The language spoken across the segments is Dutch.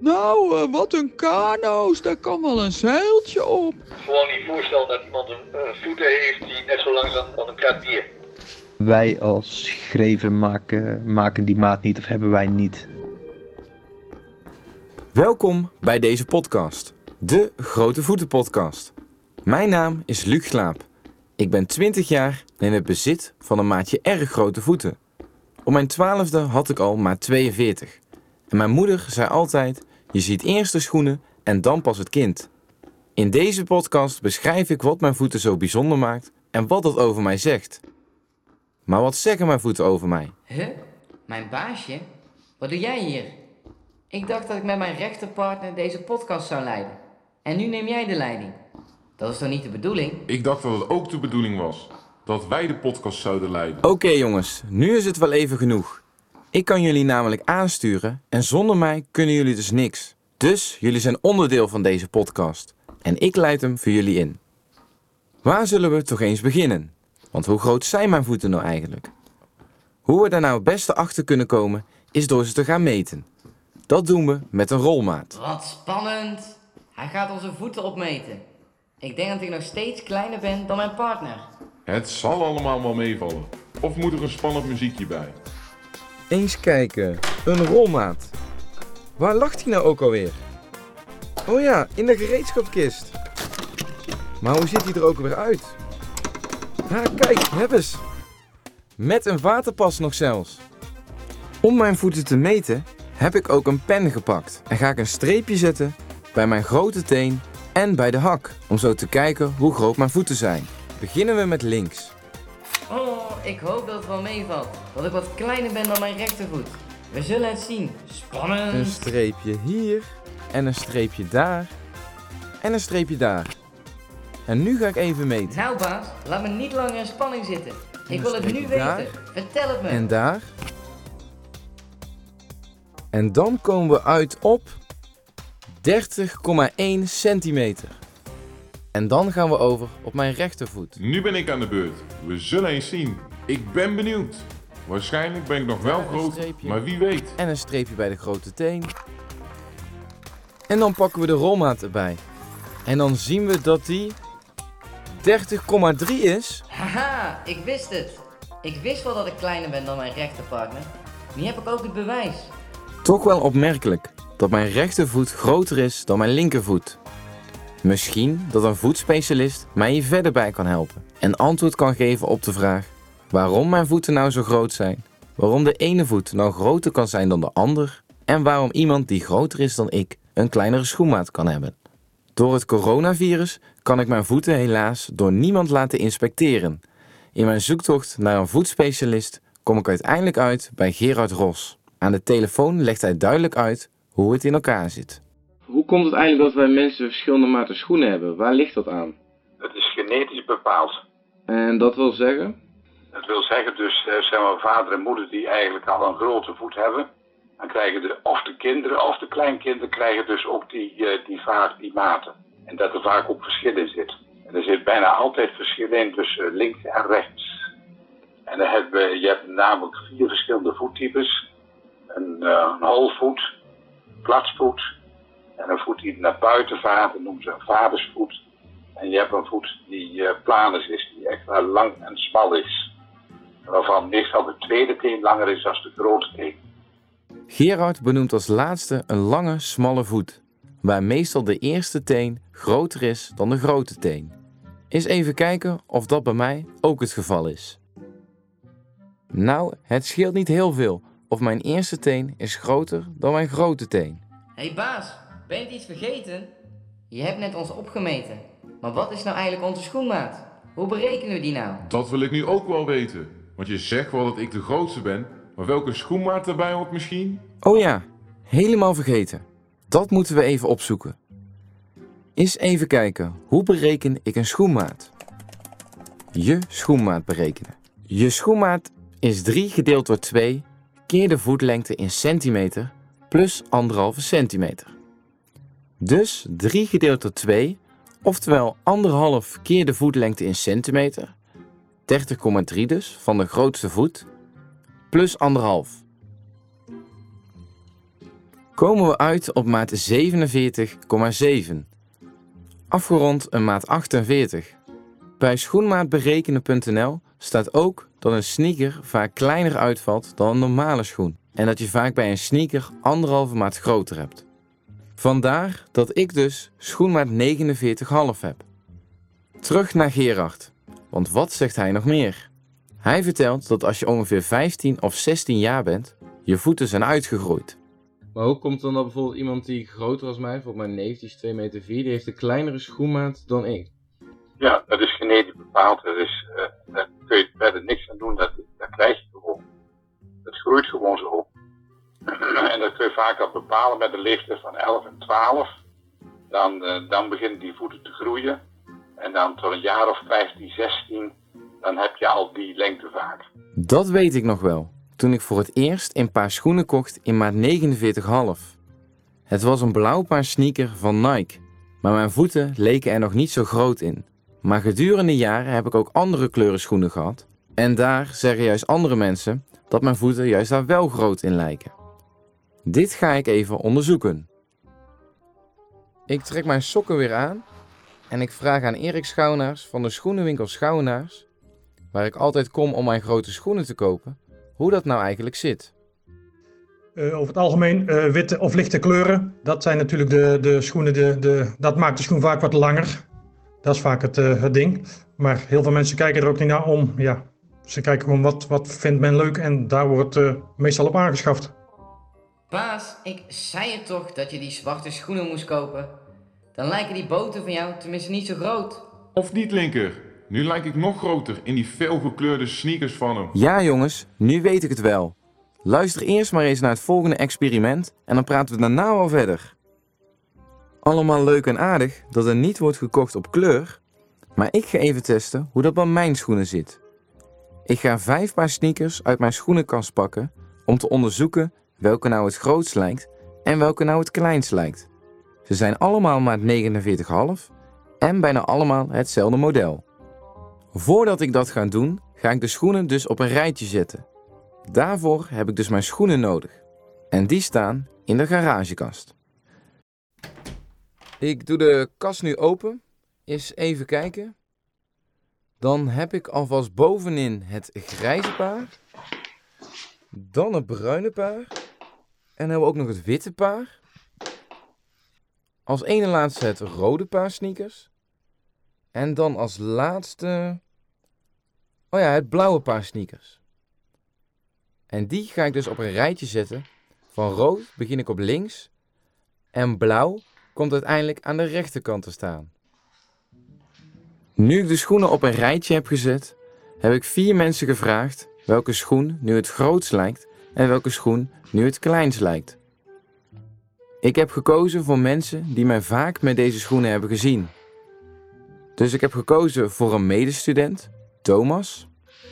Nou, eh, wat een kano's, daar kan wel een zeiltje op. Gewoon niet voorstellen dat iemand een eh, voeten heeft die net zo lang zijn als een krat bier. Wij als greven maken, maken die maat niet of hebben wij niet. Welkom bij deze podcast, de Grote Voeten Podcast. Mijn naam is Luc Glaap. Ik ben 20 jaar en in het bezit van een maatje erg grote voeten. Op mijn twaalfde had ik al maar 42. En mijn moeder zei altijd: je ziet eerst de schoenen en dan pas het kind. In deze podcast beschrijf ik wat mijn voeten zo bijzonder maakt en wat dat over mij zegt. Maar wat zeggen mijn voeten over mij? Huh? Mijn baasje? Wat doe jij hier? Ik dacht dat ik met mijn rechterpartner deze podcast zou leiden. En nu neem jij de leiding. Dat is toch niet de bedoeling? Ik dacht dat het ook de bedoeling was. Dat wij de podcast zouden leiden. Oké jongens, nu is het wel even genoeg. Ik kan jullie namelijk aansturen en zonder mij kunnen jullie dus niks. Dus jullie zijn onderdeel van deze podcast. En ik leid hem voor jullie in. Waar zullen we toch eens beginnen? Want hoe groot zijn mijn voeten nou eigenlijk? Hoe we daar nou het beste achter kunnen komen, is door ze te gaan meten. Dat doen we met een rolmaat. Wat spannend. Hij gaat onze voeten opmeten. Ik denk dat ik nog steeds kleiner ben dan mijn partner. Het zal allemaal wel meevallen. Of moet er een spannend muziekje bij? Eens kijken, een rolmaat. Waar lag die nou ook alweer? Oh ja, in de gereedschapskist. Maar hoe ziet hij er ook weer uit? Ha, kijk, heb eens. Met een waterpas nog zelfs. Om mijn voeten te meten heb ik ook een pen gepakt en ga ik een streepje zetten bij mijn grote teen en bij de hak, om zo te kijken hoe groot mijn voeten zijn. Beginnen we met links. Ik hoop dat het wel meevalt. Dat ik wat kleiner ben dan mijn rechtervoet. We zullen het zien. Een Spannend. streepje hier en een streepje daar en een streepje daar. En nu ga ik even meten. Nou baas, laat me niet langer in spanning zitten. Ik wil het nu daar. weten. Vertel het me. En daar. En dan komen we uit op 30,1 centimeter. En dan gaan we over op mijn rechtervoet. Nu ben ik aan de beurt. We zullen eens zien. Ik ben benieuwd. Waarschijnlijk ben ik nog wel groot, maar wie weet. En een streepje bij de grote teen. En dan pakken we de rolmaat erbij. En dan zien we dat die 30,3 is. Haha, ik wist het. Ik wist wel dat ik kleiner ben dan mijn rechterpartner. Nu heb ik ook het bewijs. Toch wel opmerkelijk dat mijn rechtervoet groter is dan mijn linkervoet. Misschien dat een voetspecialist mij hier verder bij kan helpen en antwoord kan geven op de vraag waarom mijn voeten nou zo groot zijn, waarom de ene voet nou groter kan zijn dan de ander en waarom iemand die groter is dan ik een kleinere schoenmaat kan hebben. Door het coronavirus kan ik mijn voeten helaas door niemand laten inspecteren. In mijn zoektocht naar een voetspecialist kom ik uiteindelijk uit bij Gerard Ros. Aan de telefoon legt hij duidelijk uit hoe het in elkaar zit. Hoe komt het eigenlijk dat wij mensen verschillende maten schoenen hebben? Waar ligt dat aan? Het is genetisch bepaald. En dat wil zeggen? Dat wil zeggen dus, eh, zeg maar, vader en moeder die eigenlijk al een grote voet hebben. Dan krijgen de, of de kinderen of de kleinkinderen krijgen dus ook die, eh, die vaak die maten. En dat er vaak ook verschil in zit. En er zit bijna altijd verschil in tussen links en rechts. En we, je hebt namelijk vier verschillende voettypes. Een, uh, een holvoet, platsvoet. En een voet die naar buiten vaart, dat noemen ze een vadersvoet. En je hebt een voet die uh, planus is, die extra lang en smal is. Waarvan meestal de tweede teen langer is dan de grote teen. Gerard benoemt als laatste een lange, smalle voet, waar meestal de eerste teen groter is dan de grote teen. Eens even kijken of dat bij mij ook het geval is. Nou, het scheelt niet heel veel of mijn eerste teen is groter dan mijn grote teen. Hé hey baas, ben je iets vergeten? Je hebt net ons opgemeten. Maar wat is nou eigenlijk onze schoenmaat? Hoe berekenen we die nou? Dat wil ik nu ook wel weten. Want je zegt wel dat ik de grootste ben, maar welke schoenmaat erbij hoort misschien? Oh ja, helemaal vergeten. Dat moeten we even opzoeken. Eens even kijken, hoe bereken ik een schoenmaat? Je schoenmaat berekenen. Je schoenmaat is 3 gedeeld door 2 keer de voetlengte in centimeter plus 1,5 centimeter. Dus 3 gedeeld door 2, oftewel 1,5 keer de voetlengte in centimeter, 30,3 dus van de grootste voet, plus 1,5. komen we uit op maat 47,7. Afgerond een maat 48. Bij schoenmaatberekenen.nl staat ook dat een sneaker vaak kleiner uitvalt dan een normale schoen. En dat je vaak bij een sneaker anderhalve maat groter hebt. Vandaar dat ik dus schoenmaat 49,5 heb. Terug naar Gerard. Want wat zegt hij nog meer? Hij vertelt dat als je ongeveer 15 of 16 jaar bent, je voeten zijn uitgegroeid. Maar hoe komt het dan dat bijvoorbeeld iemand die groter als mij, bijvoorbeeld mijn neef, die is 2 meter 4, die heeft een kleinere schoenmaat dan ik? Ja, dat is genetisch bepaald. Dat is, eh, daar kun je verder niks aan doen. Dat, dat krijg je gewoon. Dat groeit gewoon zo. en dat kun je vaak al bepalen met de leeftijd van 11 en 12. Dan, eh, dan beginnen die voeten te groeien. En dan tot een jaar of 15, 16, dan heb je al die lengte vaak. Dat weet ik nog wel. Toen ik voor het eerst een paar schoenen kocht in maat 49,5. Het was een blauw paar sneaker van Nike. Maar mijn voeten leken er nog niet zo groot in. Maar gedurende jaren heb ik ook andere kleuren schoenen gehad. En daar zeggen juist andere mensen dat mijn voeten juist daar wel groot in lijken. Dit ga ik even onderzoeken. Ik trek mijn sokken weer aan en ik vraag aan Erik Schouwnaars van de schoenenwinkel Schouwnaars, waar ik altijd kom om mijn grote schoenen te kopen, hoe dat nou eigenlijk zit. Uh, over het algemeen uh, witte of lichte kleuren. Dat zijn natuurlijk de, de schoenen, de, de, dat maakt de schoen vaak wat langer. Dat is vaak het, uh, het ding. Maar heel veel mensen kijken er ook niet naar om. Ja, ze kijken gewoon wat, wat vindt men leuk en daar wordt meestal op aangeschaft. Paas, ik zei je toch dat je die zwarte schoenen moest kopen? Dan lijken die boten van jou tenminste niet zo groot. Of niet, Linker? Nu lijk ik nog groter in die felgekleurde sneakers van hem. Ja, jongens, nu weet ik het wel. Luister eerst maar eens naar het volgende experiment en dan praten we daarna al verder. Allemaal leuk en aardig dat er niet wordt gekocht op kleur, maar ik ga even testen hoe dat bij mijn schoenen zit. Ik ga vijf paar sneakers uit mijn schoenenkast pakken om te onderzoeken welke nou het grootst lijkt en welke nou het kleinst lijkt. Ze zijn allemaal maat 49,5 en bijna allemaal hetzelfde model. Voordat ik dat ga doen, ga ik de schoenen dus op een rijtje zetten. Daarvoor heb ik dus mijn schoenen nodig. En die staan in de garagekast. Ik doe de kast nu open. Eens even kijken. Dan heb ik alvast bovenin het grijze paar. Dan het bruine paar. En dan hebben we ook nog het witte paar. Als ene laatste het rode paar sneakers. En dan als laatste. Oh ja, het blauwe paar sneakers. En die ga ik dus op een rijtje zetten. Van rood begin ik op links. En blauw komt uiteindelijk aan de rechterkant te staan. Nu ik de schoenen op een rijtje heb gezet, heb ik vier mensen gevraagd welke schoen nu het grootst lijkt en welke schoen nu het kleinst lijkt. Ik heb gekozen voor mensen die mij vaak met deze schoenen hebben gezien. Dus ik heb gekozen voor een medestudent, Thomas,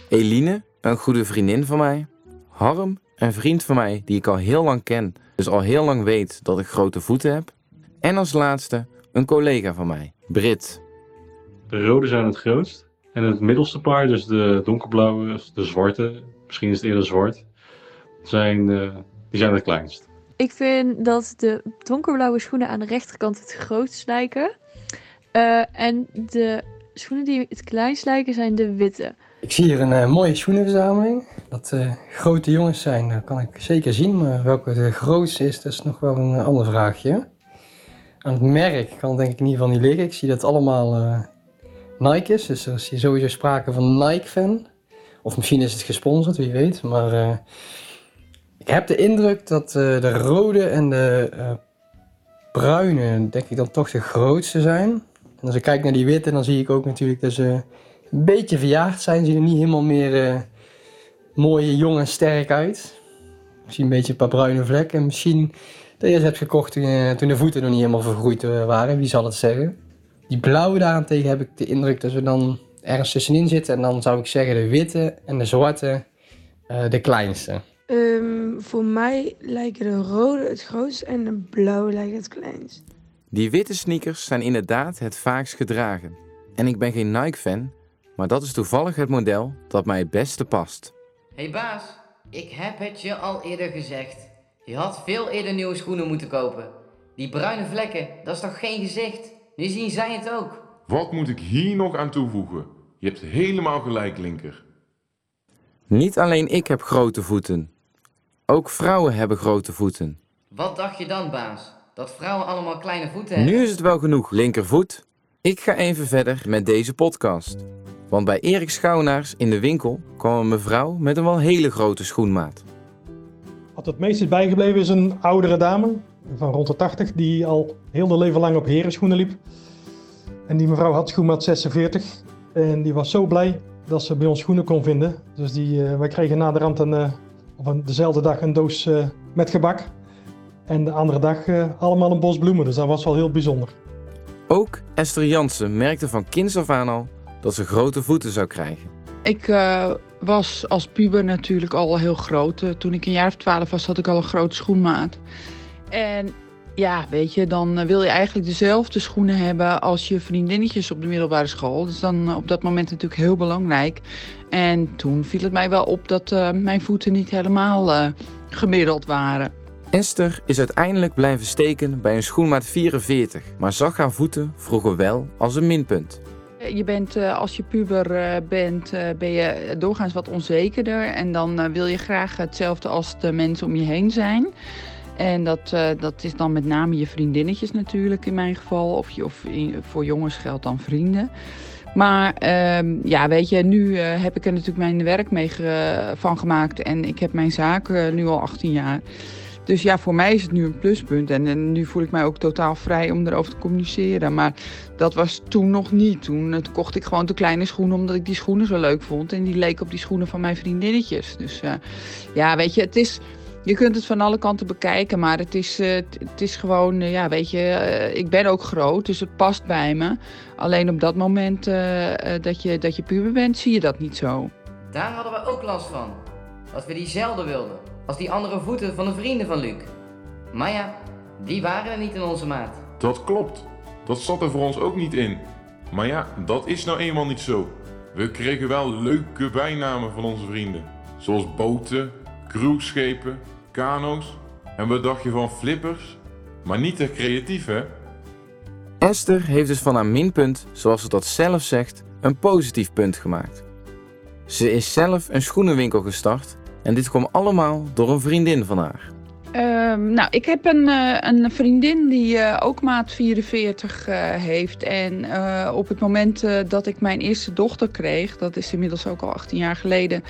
Eline, een goede vriendin van mij, Harm, een vriend van mij die ik al heel lang ken, dus al heel lang weet dat ik grote voeten heb, en als laatste een collega van mij, Brit. De rode zijn het grootst. En het middelste paar, dus de donkerblauwe, de zwarte, misschien is het eerder zwart, zijn, uh, die zijn het kleinst. Ik vind dat de donkerblauwe schoenen aan de rechterkant het grootst lijken. Uh, en de schoenen die het kleinst lijken zijn de witte. Ik zie hier een uh, mooie schoenenverzameling. Dat uh, grote jongens zijn, dat kan ik zeker zien. Maar welke de grootste is, dat is nog wel een ander vraagje. Aan het merk kan denk ik in ieder geval niet liggen. Ik zie dat het allemaal Nike is. Dus er is sowieso sprake van Nike-fan. Of misschien is het gesponsord, wie weet. Maar ik heb de indruk dat de rode en de bruine, denk ik dan toch de grootste zijn. En als ik kijk naar die witte, dan zie ik ook natuurlijk dat ze een beetje verjaagd zijn. Zien er niet helemaal meer uh, mooi, jong en sterk uit. Misschien een beetje een paar bruine vlekken. Misschien dat je ze hebt gekocht toen, de voeten nog niet helemaal vergroeid waren. Wie zal het zeggen? Die blauwe daarentegen heb ik de indruk dat ze dan ergens tussenin zitten. En dan zou ik zeggen de witte en de zwarte de kleinste. Um, voor mij lijken de rode het grootst en de blauwe lijkt het kleinst. Die witte sneakers zijn inderdaad het vaakst gedragen. En ik ben geen Nike-fan, maar dat is toevallig het model dat mij het beste past. hey baas, ik heb het je al eerder gezegd. Je had veel eerder nieuwe schoenen moeten kopen. Die bruine vlekken, dat is toch geen gezicht? Nu zien zij het ook. Wat moet ik hier nog aan toevoegen? Je hebt helemaal gelijk, Linker. Niet alleen ik heb grote voeten. Ook vrouwen hebben grote voeten. Wat dacht je dan, baas? Dat vrouwen allemaal kleine voeten hebben? Nu is het wel genoeg, linkervoet. Ik ga even verder met deze podcast. Want bij Erik Schouwnaars in de winkel kwam een mevrouw met een wel hele grote schoenmaat. Wat het meest is bijgebleven is een oudere dame van rond de 80 die al heel haar leven lang op herenschoenen liep. En die mevrouw had schoenmaat 46 en die was zo blij dat ze bij ons schoenen kon vinden. Dus die, uh, wij kregen na de rand een, uh, dezelfde dag een doos uh, met gebak. En de andere dag allemaal een bos bloemen, dus dat was wel heel bijzonder. Ook Esther Jansen merkte van kinds af aan al dat ze grote voeten zou krijgen. Ik uh, was als puber natuurlijk al heel groot. Uh, toen ik een jaar of twaalf was, had ik al een grote schoenmaat. En ja, weet je, dan wil je eigenlijk dezelfde schoenen hebben als je vriendinnetjes op de middelbare school. Dus dan op dat moment natuurlijk heel belangrijk. En toen viel het mij wel op dat uh, mijn voeten niet helemaal gemiddeld waren. Esther is uiteindelijk blijven steken bij een schoenmaat 44, maar zag haar voeten vroeger wel als een minpunt. Je bent, als je puber bent, ben je doorgaans wat onzekerder. En dan wil je graag hetzelfde als de mensen om je heen zijn. En dat, dat is dan met name je vriendinnetjes natuurlijk in mijn geval. Of, je, of voor jongens geldt dan vrienden. Maar um, ja, weet je, nu uh, heb ik er natuurlijk mijn werk mee van gemaakt. En ik heb mijn zaak uh, nu al 18 jaar. Dus ja, voor mij is het nu een pluspunt. En, nu voel ik mij ook totaal vrij om erover te communiceren. Maar dat was toen nog niet. Toen, toen kocht ik gewoon de kleine schoenen omdat ik die schoenen zo leuk vond. En die leken op die schoenen van mijn vriendinnetjes. Dus ja, weet je, het is... Je kunt het van alle kanten bekijken, maar het is, uh, het is gewoon, uh, ja, weet je, uh, ik ben ook groot, dus het past bij me. Alleen op dat moment dat, je, dat je puber bent, zie je dat niet zo. Daar hadden we ook last van. Dat we die zelden wilden, als die andere voeten van de vrienden van Luc. Maar ja, die waren er niet in onze maat. Dat klopt. Dat zat er voor ons ook niet in. Maar ja, dat is nou eenmaal niet zo. We kregen wel leuke bijnamen van onze vrienden. Zoals boten, cruiseschepen, kano's. En wat dacht je van flippers? Maar niet te creatief, hè? Esther heeft dus van haar minpunt, zoals ze dat zelf zegt, een positief punt gemaakt. Ze is zelf een schoenenwinkel gestart en dit kwam allemaal door een vriendin van haar. Uh, nou, ik heb een, uh, een vriendin die uh, ook maat 44 uh, heeft. En op het moment dat ik mijn eerste dochter kreeg, dat is inmiddels ook al 18 jaar geleden.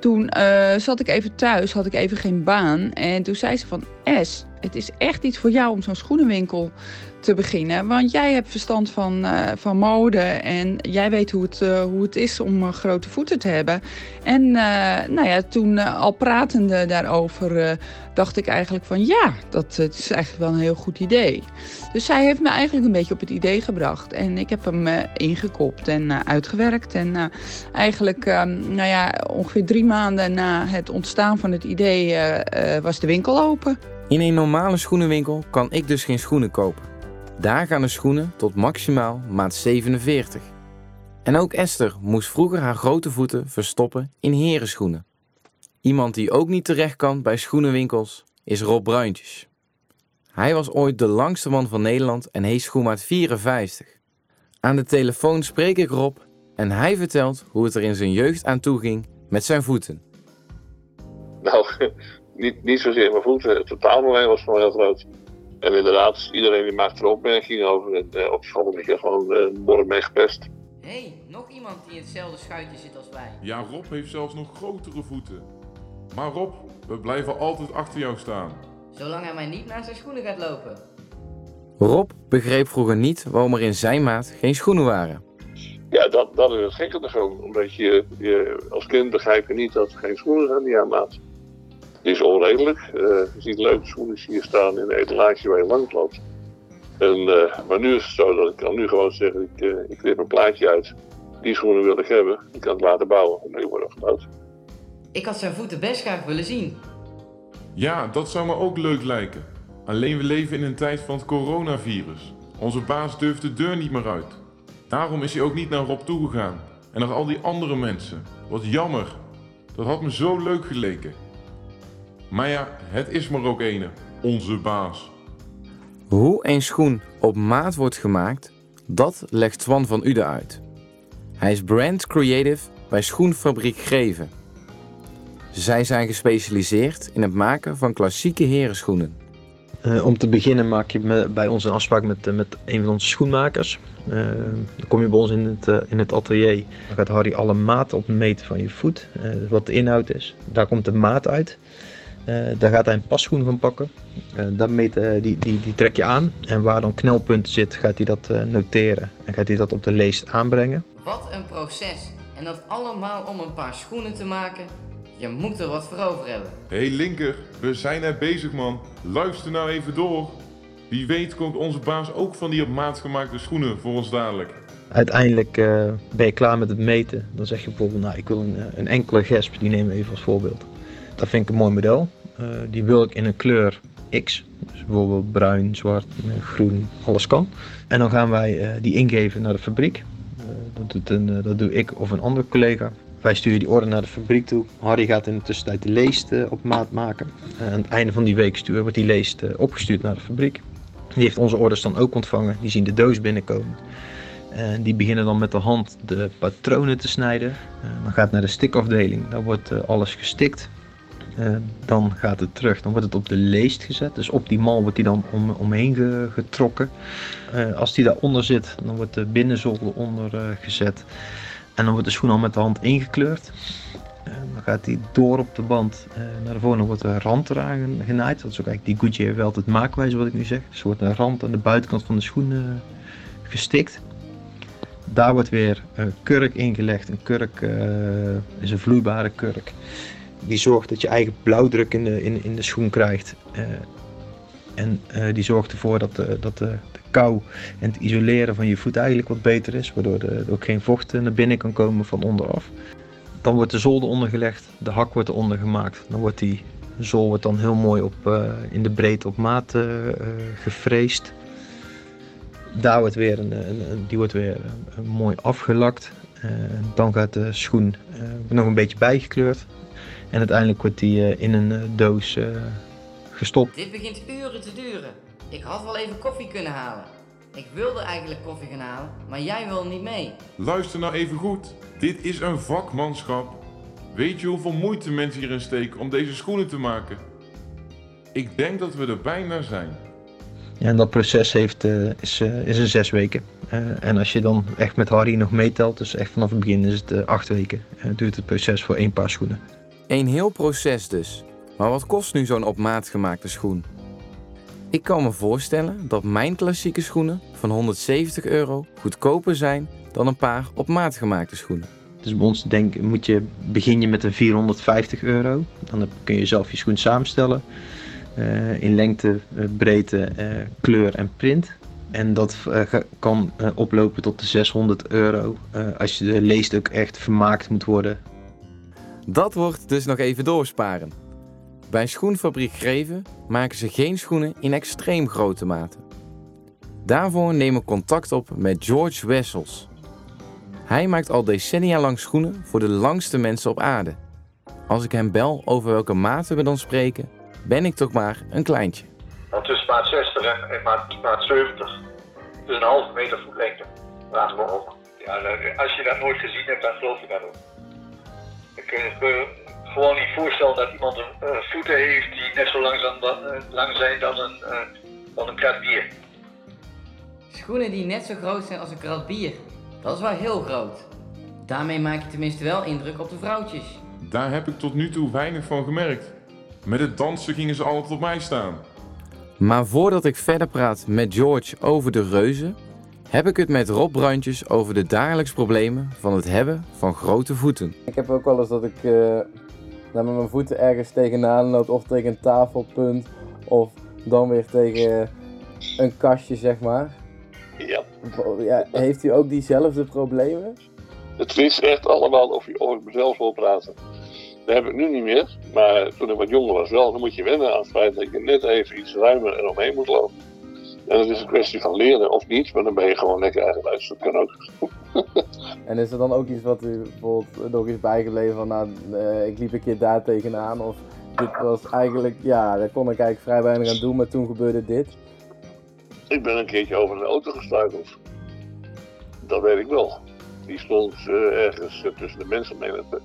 Toen zat ik even thuis, had ik even geen baan. En toen zei ze van, Es, het is echt iets voor jou om zo'n schoenenwinkel te beginnen. Want jij hebt verstand van, uh, van mode en jij weet hoe het, uh, hoe het is om uh, grote voeten te hebben. En nou ja, toen al pratende daarover dacht ik eigenlijk van ja, dat is eigenlijk wel een heel goed idee. Dus zij heeft me eigenlijk een beetje op het idee gebracht. En ik heb hem ingekopt en uitgewerkt. En eigenlijk, nou ja, ongeveer drie maanden na het ontstaan van het idee was de winkel open. In een normale schoenenwinkel kan ik dus geen schoenen kopen. Daar gaan de schoenen tot maximaal maat 47. En ook Esther moest vroeger haar grote voeten verstoppen in herenschoenen. Iemand die ook niet terecht kan bij schoenenwinkels is Rob Bruintjes. Hij was ooit de langste man van Nederland en heeft schoenmaat 54. Aan de telefoon spreek ik Rob en hij vertelt hoe het er in zijn jeugd aan toe ging met zijn voeten. Nou, niet, niet zozeer mijn voeten, het totaalprobleem was gewoon heel groot. En inderdaad, iedereen die maakt er opmerkingen over. En uh, op school ik er gewoon uh, behoorlijk mee gepest. Hé, hey, nog iemand die in hetzelfde schuitje zit als wij. Ja, Rob heeft zelfs nog grotere voeten. Maar Rob, we blijven altijd achter jou staan. Zolang hij mij niet naar zijn schoenen gaat lopen. Rob begreep vroeger niet waarom er in zijn maat geen schoenen waren. Ja, dat, dat is het gekke ervan. Omdat je, je als kind begrijp je niet dat er geen schoenen zijn die aan maat. Die is onredelijk. Uh, je ziet leuke schoenen hier staan in de etalage waar je langs loopt. En, uh, maar nu is het zo dat ik kan nu gewoon zeggen, ik, uh, ik knip een plaatje uit. Die schoenen wil ik hebben. Ik kan het laten bouwen en die worden gebouwd. Ik had zijn voeten best graag willen zien. Ja, dat zou me ook leuk lijken. Alleen we leven in een tijd van het coronavirus. Onze baas durft de deur niet meer uit. Daarom is hij ook niet naar Rob toegegaan. En naar al die andere mensen. Wat jammer. Dat had me zo leuk geleken. Maar ja, het is maar ook ene. Onze baas. Hoe een schoen op maat wordt gemaakt, dat legt Twan van Uden uit. Hij is brand creative bij Schoenfabriek Greven. Zij zijn gespecialiseerd in het maken van klassieke herenschoenen. Eh, om te beginnen maak je me- bij ons een afspraak met, eh, met een van onze schoenmakers. Eh, dan kom je bij ons in het, in het atelier. Dan gaat Harry alle maten opmeten van je voet. eh, wat de inhoud is. Daar komt de maat uit. Eh, daar gaat hij een passchoen van pakken. Eh, dat meet, eh, die, die, die trek je aan. En waar dan knelpunten zit, gaat hij dat eh, noteren. En gaat hij dat op de leest aanbrengen. Wat een proces. En dat allemaal om een paar schoenen te maken. Je moet er wat voor over hebben. Hé hey Linker, we zijn er bezig man. Luister nou even door. Wie weet komt onze baas ook van die op maat gemaakte schoenen voor ons dadelijk. Uiteindelijk eh, ben je klaar met het meten. Dan zeg je bijvoorbeeld, nou, ik wil een, een enkele gesp, die nemen we even als voorbeeld. Dat vind ik een mooi model. Eh, die wil ik in een kleur X. Dus bijvoorbeeld bruin, zwart, eh, groen, alles kan. En dan gaan wij eh, die ingeven naar de fabriek. Dat, een, dat doe ik of een andere collega. Wij sturen die order naar de fabriek toe. Harry gaat in de tussentijd de leest op maat maken. Aan het einde van die week sturen wordt die leest opgestuurd naar de fabriek. Die heeft onze orders dan ook ontvangen. Die zien de doos binnenkomen. En die beginnen dan met de hand de patronen te snijden. Dan gaat het naar de stikafdeling. Daar wordt alles gestikt. Eh, dan gaat het terug. Dan wordt het op de leest gezet. Dus op die mal wordt die dan om, omheen ge- getrokken. Eh, als die daaronder zit, dan wordt de binnenzool eronder eh, gezet. En dan wordt de schoen al met de hand ingekleurd. Dan gaat die door op de band naar voren. wordt de rand eraan genaaid. Dat is ook eigenlijk die Goodyear wel het maakwijze wat ik nu zeg. Dus er wordt een rand aan de buitenkant van de schoen gestikt. Daar wordt weer kurk ingelegd. Een kurk is een vloeibare kurk. Die zorgt dat je eigen blauwdruk in de, in, in de schoen krijgt. Eh, en eh, die zorgt ervoor dat, de, dat de, de kou en het isoleren van je voet eigenlijk wat beter is. Waardoor er ook geen vocht naar binnen kan komen van onderaf. Dan wordt de zool eronder gelegd. De hak wordt eronder gemaakt. Dan wordt die zool wordt dan heel mooi op, eh, in de breedte op maat eh, eh, gefreesd. Weer een, een, een- die wordt weer eh, mooi afgelakt. Eh, dan gaat de schoen eh, nog een beetje bijgekleurd. En uiteindelijk wordt die eh, in een eh, doos eh, gestopt. Dit begint uren te duren. Ik had wel even koffie kunnen halen. Ik wilde eigenlijk koffie gaan halen, maar jij wil niet mee. Luister nou even goed. Dit is een vakmanschap. Weet je hoeveel moeite mensen hierin steken om deze schoenen te maken? Ik denk dat we er bijna zijn. Ja, en dat proces heeft, eh, is, is een zes weken. Eh, en als je dan echt met Harry nog meetelt, dus echt vanaf het begin is het acht weken. duurt het proces voor één paar schoenen. Een heel proces dus. Maar wat kost nu zo'n op maat gemaakte schoen? Ik kan me voorstellen dat mijn klassieke schoenen van 170 euro goedkoper zijn dan een paar op maat gemaakte schoenen. Dus bij ons denk, moet je, begin je met een 450 euro. Dan kun je zelf je schoen samenstellen. eh, in lengte, eh, breedte, eh, kleur en print. En dat kan oplopen tot de 600 euro. als je de leest ook echt vermaakt moet worden. Dat wordt dus nog even doorsparen. Bij Schoenfabriek Greven maken ze geen schoenen in extreem grote maten. Daarvoor nemen we contact op met George Wessels. Hij maakt al decennia lang schoenen voor de langste mensen op aarde. Als ik hem bel over welke maten we dan spreken, ben ik toch maar een kleintje. Want tussen maat 60 en maat, maat 70. Dus een halve meter voetlengte. Laten we op. Ja, nou, als je dat nooit gezien hebt, dan geloof je dat ook. Ik kan me gewoon niet voorstellen dat iemand een, eh, voeten heeft die net zo lang zijn dan, eh, lang zijn dan een, eh, dan een krat bier. Schoenen die net zo groot zijn als een krat bier. Dat is wel heel groot. Daarmee maak je tenminste wel indruk op de vrouwtjes. Daar heb ik tot nu toe weinig van gemerkt. Met het dansen gingen ze altijd op mij staan. Maar voordat ik verder praat met George over de reuzen, heb ik het met Rob Bruintjes over de dagelijks problemen van het hebben van grote voeten. Ik heb ook wel eens dat ik eh, met mijn voeten ergens tegenaan loop, of tegen een tafelpunt, of dan weer tegen een kastje, zeg maar. Ja. Ja, heeft u ook diezelfde problemen? Het is echt allemaal of je over mezelf wil praten. Dat heb ik nu niet meer, maar toen ik wat jonger was wel. Dan moet je wennen aan het feit dat je net even iets ruimer eromheen moet lopen. En het is een kwestie van leren of niet, maar dan ben je gewoon lekker eigenwijs. Dat kan ook. En is er dan ook iets wat u bijvoorbeeld nog is bijgebleven van, nou, eh, ik liep een keer daar tegenaan, of dit was eigenlijk, ja, daar kon ik eigenlijk vrij weinig aan doen, maar toen gebeurde dit. Ik ben een keertje over een auto gestruikeld. Dat weet ik wel. Die stond eh, ergens eh, tussen de mensenmenigte.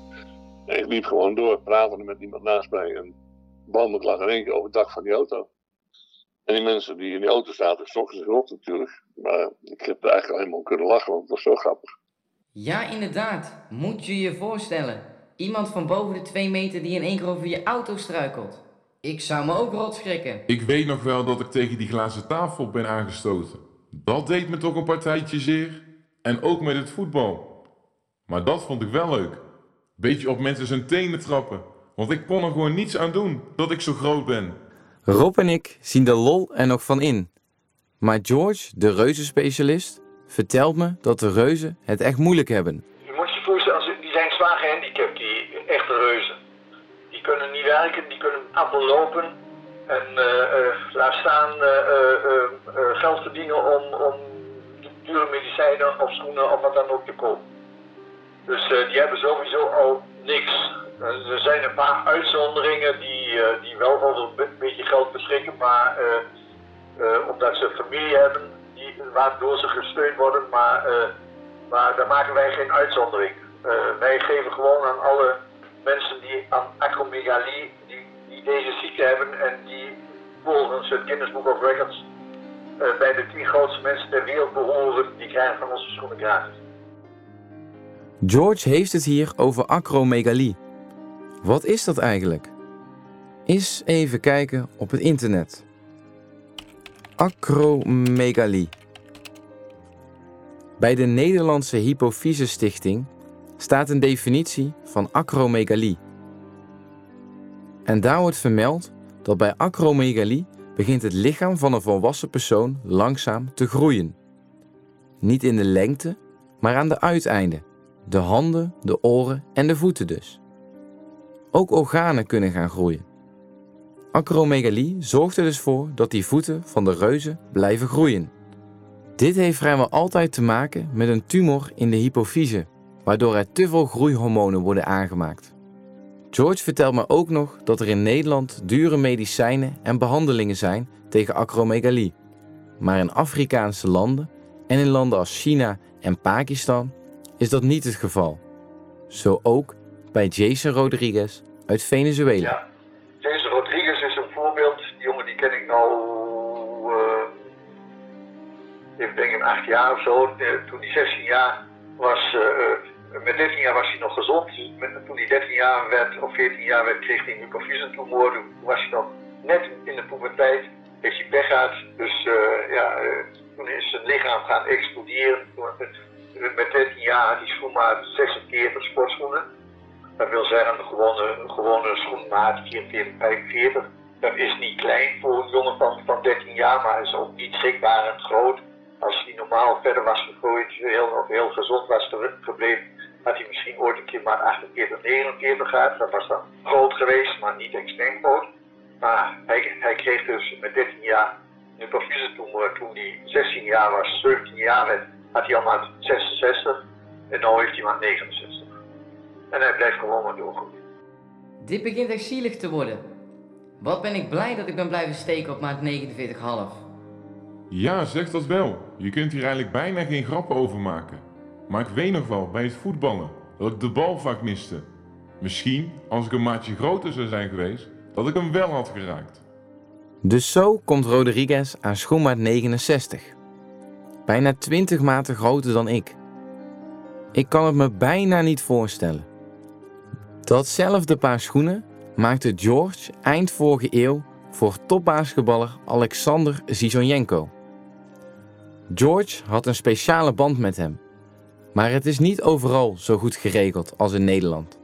En ik liep gewoon door, pratende met iemand naast mij. En bam, ik lag in één keer over het dak van die auto. En die mensen die in die auto zaten, schrokken zich op natuurlijk. Maar ik heb er eigenlijk helemaal om kunnen lachen, want het was zo grappig. Ja, inderdaad. Moet je je voorstellen. Iemand van boven de 2 meter die in één keer over je auto struikelt. Ik zou me ook rot schrikken. Ik weet nog wel dat ik tegen die glazen tafel ben aangestoten. Dat deed me toch een partijtje zeer. En ook met het voetbal. Maar dat vond ik wel leuk. Beetje op mensen zijn tenen trappen. Want ik kon er gewoon niets aan doen dat ik zo groot ben. Rob en ik zien de lol er nog van in. Maar George, de reuzenspecialist, vertelt me dat de reuzen het echt moeilijk hebben. Je moet je voorstellen, die zijn zwaar gehandicapt, die echte reuzen. Die kunnen niet werken, die kunnen amper lopen. En eh, eh, laat staan eh, geld verdienen om, om dure medicijnen of schoenen of wat dan ook te kopen. Dus die hebben sowieso al niks. Eh, er zijn een paar uitzonderingen die, eh, die wel over een be- beetje geld beschikken, maar eh, omdat ze familie hebben, die, waardoor ze gesteund worden, maar, maar daar maken wij geen uitzondering. Wij geven gewoon aan alle mensen die aan acromegalie, die, die deze ziekte hebben en die volgens het Guinness Book of Records bij de tien grootste mensen ter wereld behoren, die krijgen van onze schoenen gratis. George heeft het hier over acromegalie. Wat is dat eigenlijk? Eens even kijken op het internet. Acromegalie. Bij de Nederlandse Hypofyse Stichting staat een definitie van acromegalie. En daar wordt vermeld dat bij acromegalie begint het lichaam van een volwassen persoon langzaam te groeien. Niet in de lengte, maar aan de uiteinden. De handen, de oren en de voeten dus. Ook organen kunnen gaan groeien. Acromegalie zorgt er dus voor dat die voeten van de reuzen blijven groeien. Dit heeft vrijwel altijd te maken met een tumor in de hypofyse, waardoor er te veel groeihormonen worden aangemaakt. George vertelt me ook nog dat er in Nederland dure medicijnen en behandelingen zijn tegen acromegalie. Maar in Afrikaanse landen en in landen als China en Pakistan is dat niet het geval. Zo ook bij Jason Rodriguez uit Venezuela. Ja. Jason Rodriguez is een voorbeeld. Die jongen die ken ik nou, uh, ik denk een acht jaar of zo. Eh, toen hij 16 jaar was, uh, met 13 jaar was hij nog gezond. Toen hij 13 jaar werd, of 14 jaar werd, kreeg hij een mucofysentumor. Toen was hij nog net in de puberteit. Heeft hij pech gehad. Dus uh, ja, toen is zijn lichaam gaan exploderen. Met 13 jaar had hij schoenmaat 46 sportschoenen. Dat wil zeggen, een gewone, gewone schoenmaat 44, 45. Dat is niet klein voor een jongen van, van 13 jaar, maar is ook niet en groot. Als hij normaal verder was gegroeid, heel, heel gezond was gebleven, had hij misschien ooit een keer maar 48, 49 gehad. Dat was dan groot geweest, maar niet extreem groot. Maar hij, hij kreeg dus met 13 jaar een tumor. Toen hij 16 jaar was, 17 jaar werd, had hij al maar 66 en nu heeft hij maar 69. En hij blijft gewoon maar doorgroeien. Dit begint echt zielig te worden. Wat ben ik blij dat ik ben blijven steken op maat 49,5. Ja, zeg dat wel. Je kunt hier eigenlijk bijna geen grappen over maken. Maar ik weet nog wel bij het voetballen dat ik de bal vaak miste. Misschien, als ik een maatje groter zou zijn geweest, dat ik hem wel had geraakt. Dus zo komt Rodriguez aan schoenmaat 69. Bijna 20 maten groter dan ik. Ik kan het me bijna niet voorstellen. Datzelfde paar schoenen maakte George eind vorige eeuw voor topbasketballer Alexander Zizonjenko. George had een speciale band met hem, maar het is niet overal zo goed geregeld als in Nederland.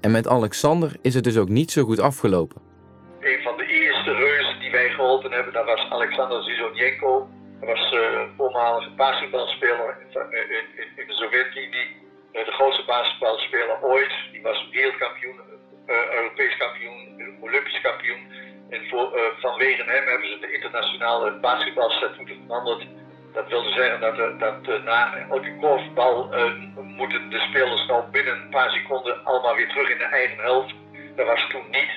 En met Alexander is het dus ook niet zo goed afgelopen. Een van de eerste reuzen die wij geholpen hebben, dat was Alexander Zizonjenko. Dat was een voormalige basketbalspeler in de Sovjet-Unie. Uh, de grootste basketbalspeler ooit. Die was wereldkampioen, uh, Europees kampioen, Olympisch kampioen. En vanwege hem hebben ze de internationale basketbalstatuten veranderd. Dat wilde zeggen dat, dat na elke korfbal moeten de spelers nou binnen een paar seconden allemaal weer terug in de eigen helft. Dat was toen niet.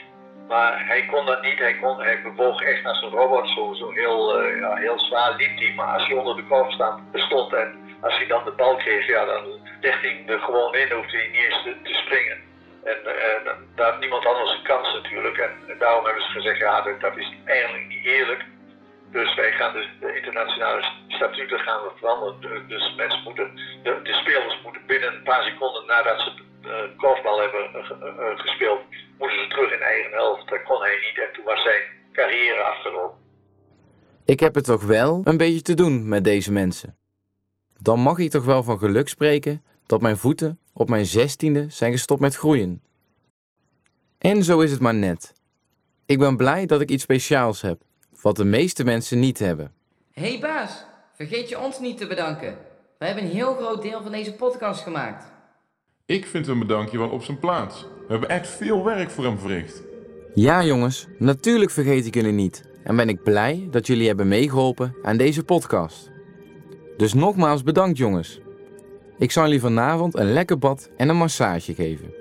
Maar hij kon dat niet. Hij, kon, hij bewoog echt naar zijn robot. Zo, zo heel, eh, ja, heel zwaar liep hij. Maar als hij onder de korf stond en als hij dan de bal kreeg, ja, dan hij er gewoon in. hoefde hij niet eens te, springen. En, en daar had niemand anders een kans natuurlijk. En, daarom hebben ze gezegd, ja, dat, is eigenlijk niet eerlijk. Dus wij gaan dus de internationale statuten gaan we veranderen. De- Dus mensen moeten, de, de spelers moeten binnen een paar seconden nadat ze de korfbal hebben eh, eh, gespeeld, moeten ze terug in eigen helft. Dat kon hij niet en toen was zijn carrière afgelopen. Ik heb het toch wel een beetje te doen met deze mensen. Dan mag ik toch wel van geluk spreken dat mijn voeten op mijn zestiende zijn gestopt met groeien. En zo is het maar net. Ik ben blij dat ik iets speciaals heb, wat de meeste mensen niet hebben. Hé hey baas, vergeet je ons niet te bedanken. We hebben een heel groot deel van deze podcast gemaakt. Ik vind een bedankje wel op zijn plaats. We hebben echt veel werk voor hem verricht. Ja jongens, natuurlijk vergeet ik jullie niet. En ben ik blij dat jullie hebben meegeholpen aan deze podcast. Dus nogmaals bedankt jongens. Ik zal jullie vanavond een lekker bad en een massage geven.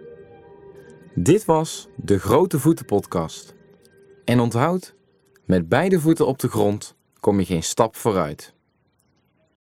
Dit was de Grote Voeten podcast. En onthoud, met beide voeten op de grond kom je geen stap vooruit.